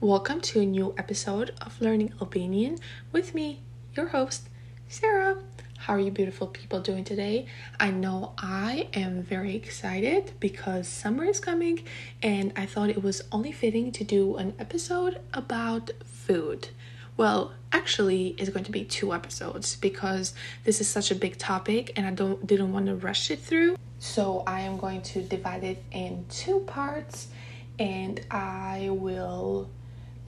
Welcome to a new episode of Learning Albanian with me, your host, Sarah. How are you beautiful people doing today? I know I am very excited because summer is coming and I thought it was only fitting to do an episode about food. Well, actually, it's going to be two episodes because this is such a big topic and I don't didn't want to rush it through. So I am going to divide it in two parts and I will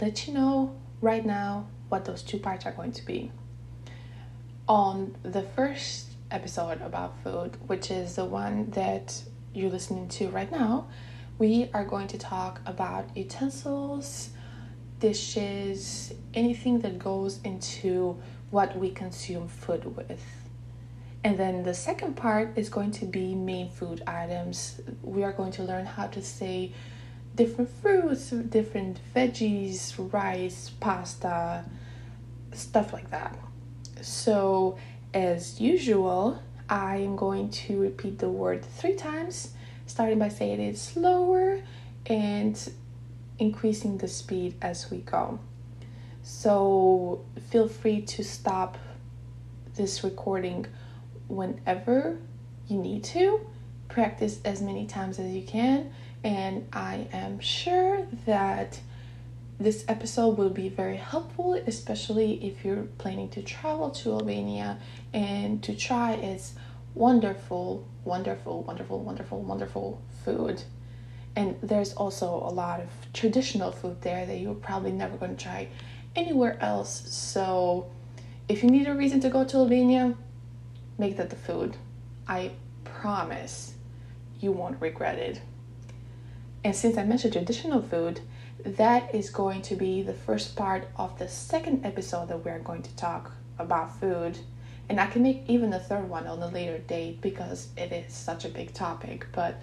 let you know right now what those two parts are going to be. On the first episode about food, which is the one that you're listening to right now, we are going to talk about utensils, dishes, anything that goes into what we consume food with. And then the second part is going to be main food items. We are going to learn how to say different fruits, different veggies, rice, pasta, stuff like that. So, as usual, I am going to repeat the word three times, starting by saying it slower and increasing the speed as we go. So, feel free to stop this recording whenever you need to. Practice as many times as you can and I am sure that this episode will be very helpful, especially if you're planning to travel to Albania and to try its wonderful, wonderful, wonderful, wonderful, wonderful food. And there's also a lot of traditional food there that you're probably never going to try anywhere else. So, if you need a reason to go to Albania, make that the food. I promise you won't regret it. And since I mentioned traditional food, that is going to be the first part of the second episode that we're going to talk about food. And I can make even the third one on a later date because it is such a big topic. But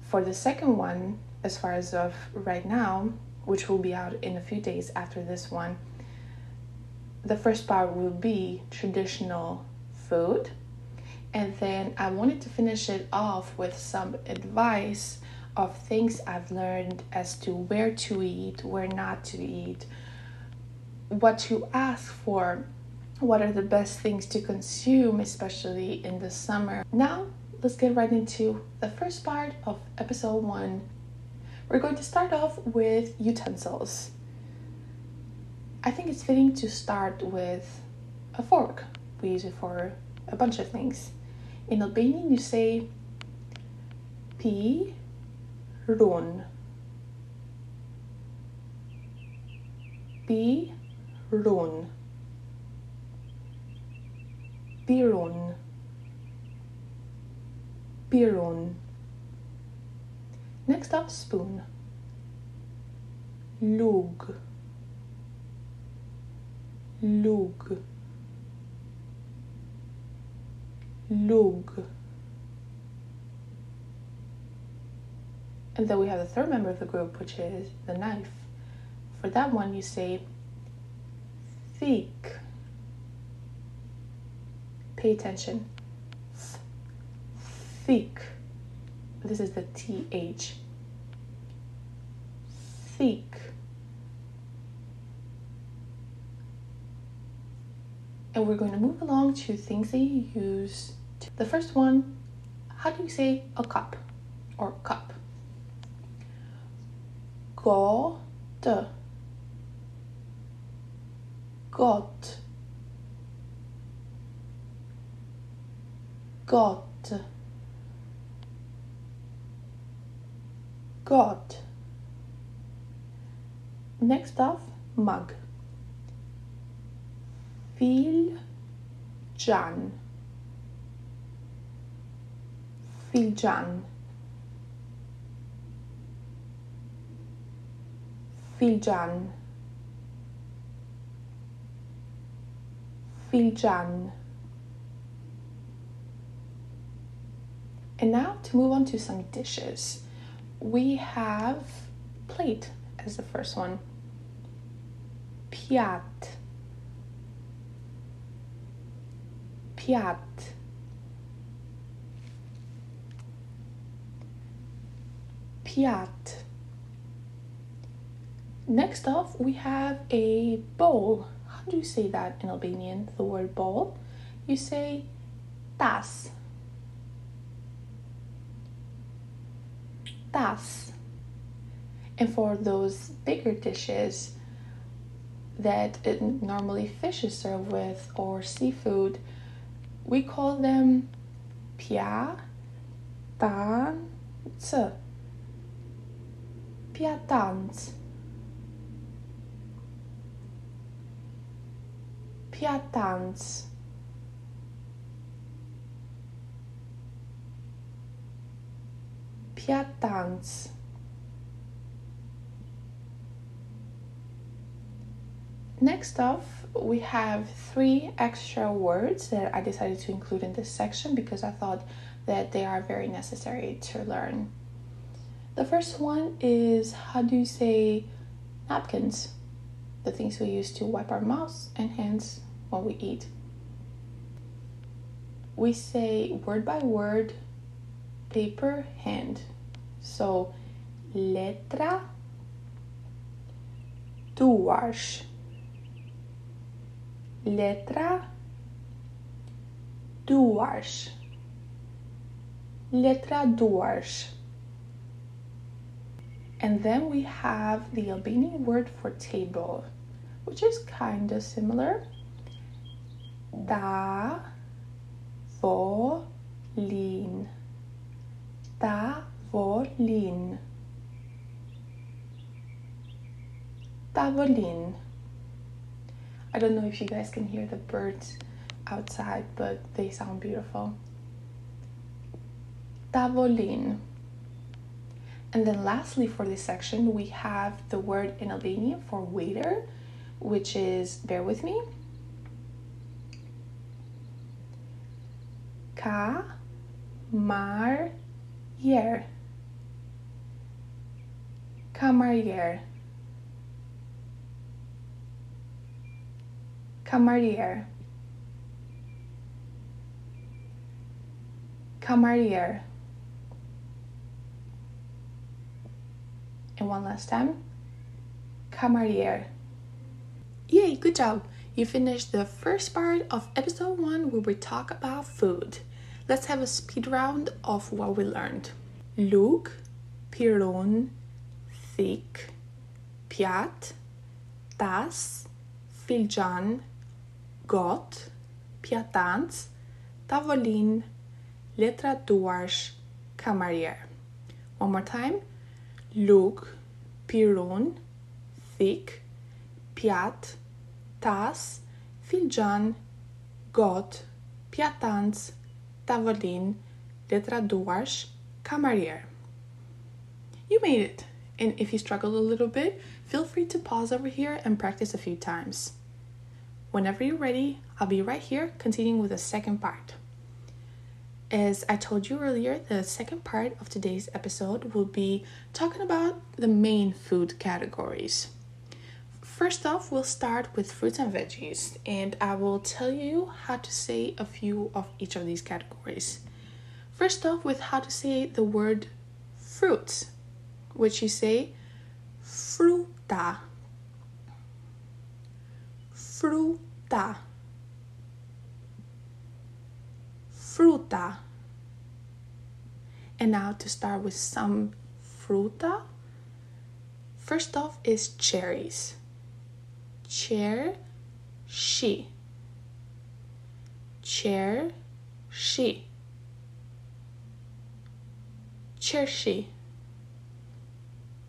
for the second one, as far as of right now, which will be out in a few days after this one, the first part will be traditional food. And then I wanted to finish it off with some advice of things I've learned as to where to eat, where not to eat, what to ask for, what are the best things to consume, especially in the summer. Now, let's get right into the first part of episode one. We're going to start off with utensils. I think it's fitting to start with a fork. We use it for a bunch of things. In Albanian, you say p run. Be run. Birun Birun Next up spoon. Lug. Lug. Lug And then we have the third member of the group, which is the knife. For that one, you say thick. Pay attention. Thick. This is the TH. Thick. And we're going to move along to things that you use. The first one, how do you say a cup or cup? Gate gott. Gott. Gott. Next up mug. Fil jan. Filjan Filjan Filjan And now to move on to some dishes. We have plate as the first one. Piat. Piat. Piat Next off, we have a bowl. How do you say that in Albanian, the word bowl? You say tas. Tas. And for those bigger dishes that normally fish is served with or seafood, we call them pia tan Piatans. Piatans. Piatans. Next off, we have three extra words that I decided to include in this section because I thought that they are very necessary to learn. The first one is how do you say napkins? The things we use to wipe our mouths and hands when we eat. We say word by word paper hand. So letra duas. Letra duas. Letra duas. And then we have the Albanian word for table, which is kind of similar. Da volin. Da volin. Tavolin. I don't know if you guys can hear the birds outside, but they sound beautiful. Tavolin. And then lastly for this section, we have the word in Albanian for waiter, which is, bear with me, ka mar yer. Camarier. Camarier. Camarier. And one last time. Camarier. Yay, good job! You finished the first part of episode one where we talk about food. Let's have a speed round of what we learned. Lug, piron, thick, piat, tas, filjan, got, piatans, tavolin, letra duars, camarier. One more time lug, piron, thick, piat, tas, filjan, got, piatans, tavolin, letra duas, camarier. You made it! And if you struggled a little bit, feel free to pause over here and practice a few times. Whenever you're ready, I'll be right here continuing with the second part. As I told you earlier, the second part of today's episode will be talking about the main food categories. First off, we'll start with fruits and veggies, and I will tell you how to say a few of each of these categories. First off, with how to say the word fruits, which you say fruta. Fruta. fruta. And now to start with some fruta. First off is cherries. Chair, she. Chair, she. Chair, she.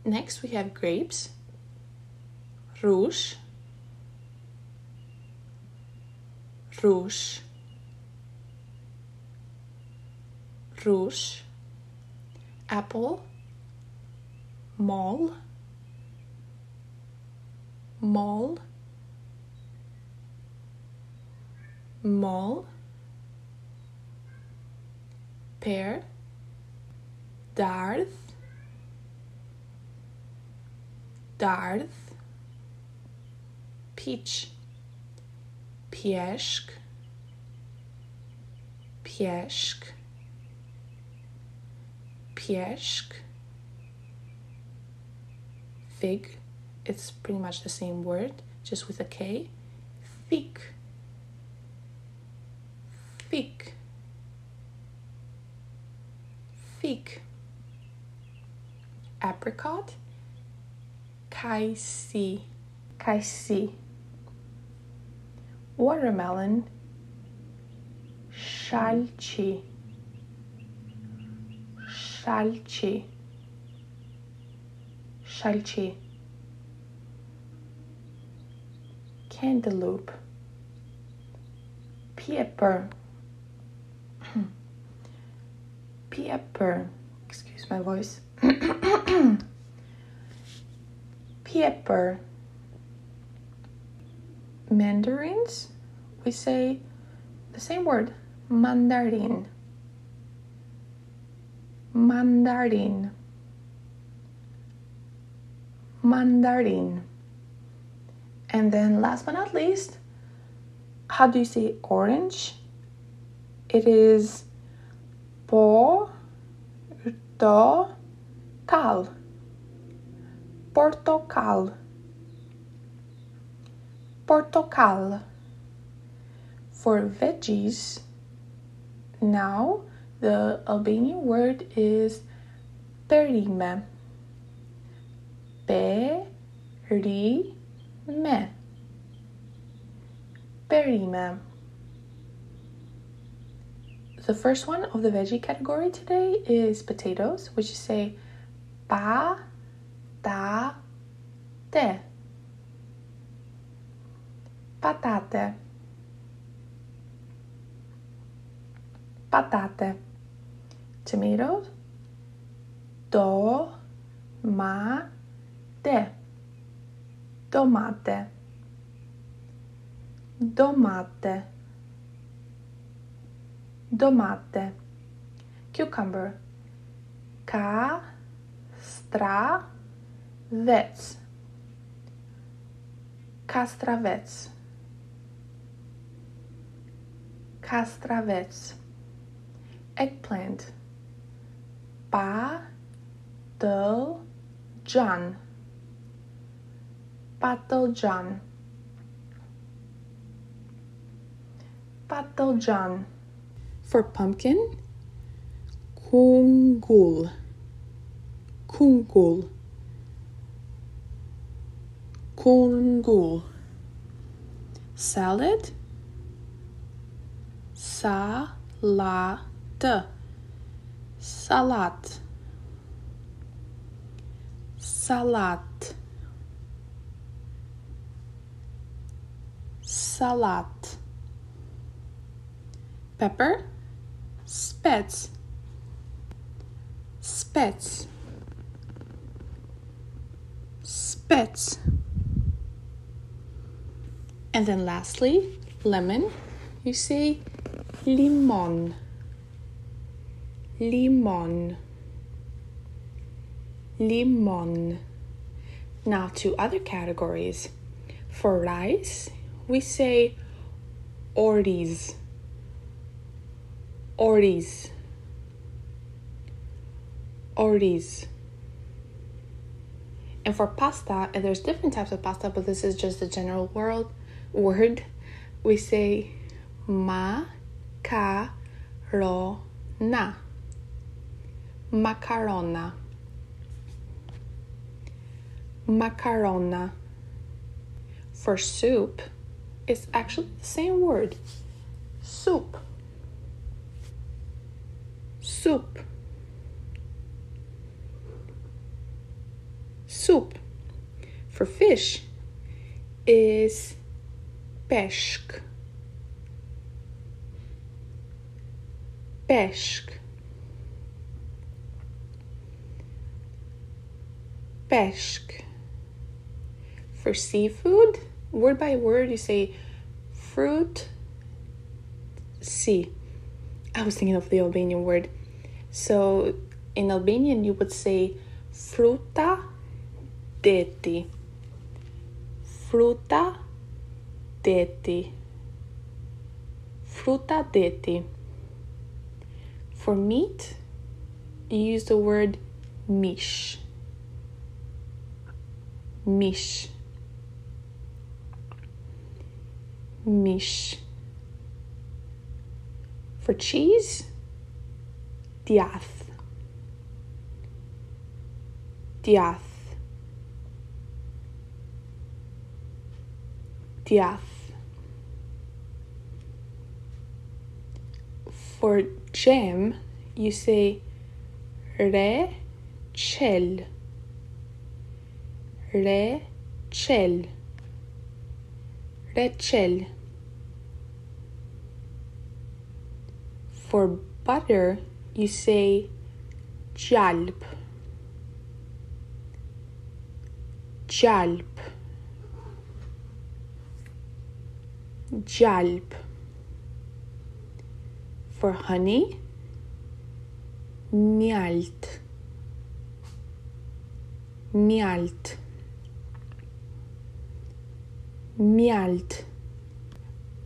Next we have grapes. Rouge. Rouge. rouge, apple, mall, mall, mall, pear, darth, darth, peach, piesk, piesk piesk, fig, it's pretty much the same word, just with a K. Thick. Thick. Thick. Apricot. Kaisi. Kaisi. Watermelon. Shalchi. Shalchi. Shalchi. Cantaloupe. Pepper. Pepper. Excuse my voice. Pepper. Mandarins, we say the same word, mandarin. Mandarin. Mandarin. And then last but not least, how do you say orange? It is portocal. Portocal. Portocal. For veggies, now the Albanian word is perime. Perime me. Perime. The first one of the veggie category today is potatoes, which you say pa ta te. Patate. Patate. Tomatoes. Do ma te tomate domate domate. Cucumber. Castravets. Castravets. Castravets. Eggplant. John patlıcan patlıcan for pumpkin? Kungul. Kungul. Kungul. Salad? Salat salat. Salat. Salat. Pepper, spets, spets, spets. And then lastly, lemon, you say limon, limon, limon. Now to other categories. For rice, we say oriz, oriz, oriz. And for pasta, and there's different types of pasta, but this is just the general world word. We say ma ca ro na. Macarona. Macarona. For soup, it's actually the same word soup. Soup. Soup. For fish is peshk. Peshk. Peshk. For seafood, word by word, you say fruit. See, I was thinking of the Albanian word. So in Albanian, you would say fruta deti. Fruta deti. Fruta deti. For meat, you use the word mish. mish mish for cheese djath. Djath. Djath. For jam you say re chel. Re chel. Rechel for butter you say gjalp. Gjalp. Gjalp. For honey mjalt mjalt mjalt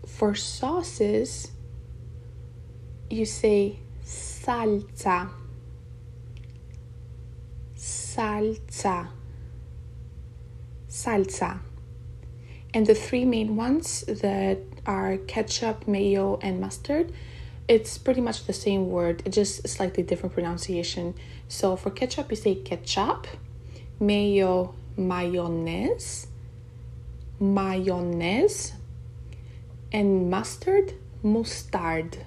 for sauces you say salsa. Salsa. Salsa. And the three main ones that are ketchup mayo and mustard it's pretty much the same word just slightly different pronunciation. So for ketchup you say ketchup mayo mayonnaise mayonnaise and mustard mustard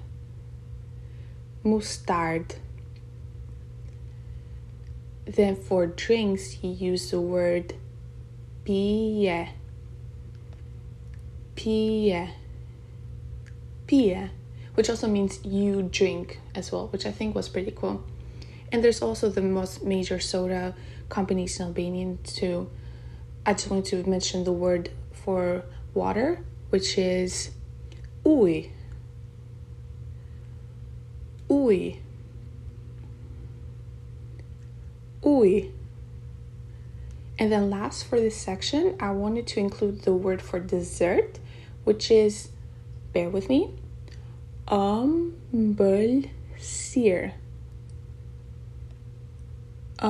mustard. Then for drinks you use the word pie. Pie. Pie which also means you drink as well which i think was pretty cool. And there's also the most major soda companies in albanian too. I just wanted to mention the word for water which is ui ui. Ui. And then last for this section i wanted to include the word for dessert which is bear with me ëmbëlsirë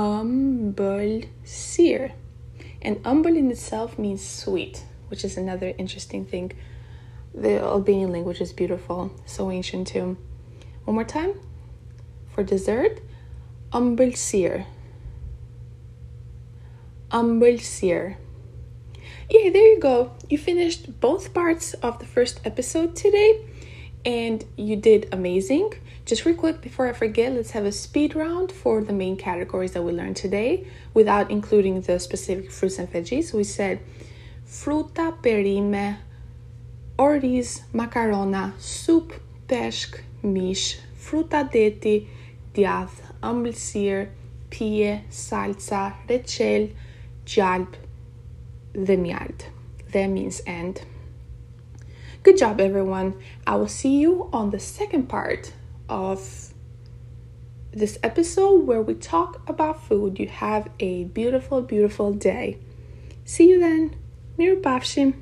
ëmbëlsirë and ëmbël in itself means sweet which is another interesting thing. The albanian language is beautiful so ancient too one more time for dessert ëmbëlsirë ëmbëlsirë yeah there you go you finished both parts of the first episode today and you did amazing. Just real quick before I forget, let's have a speed round for the main categories that we learned today without including the specific fruits and veggies. We said fruta, perime, oriz, macarona, soup, peshk, mish, fruta deti, djath, ëmbëlsirë, pije, salsa, rechel, gjalp dhe mjalt. That means end. Good job, everyone. I will see you on the second part of this episode where we talk about food. You have a beautiful, beautiful day. See you then. Mirupafshim.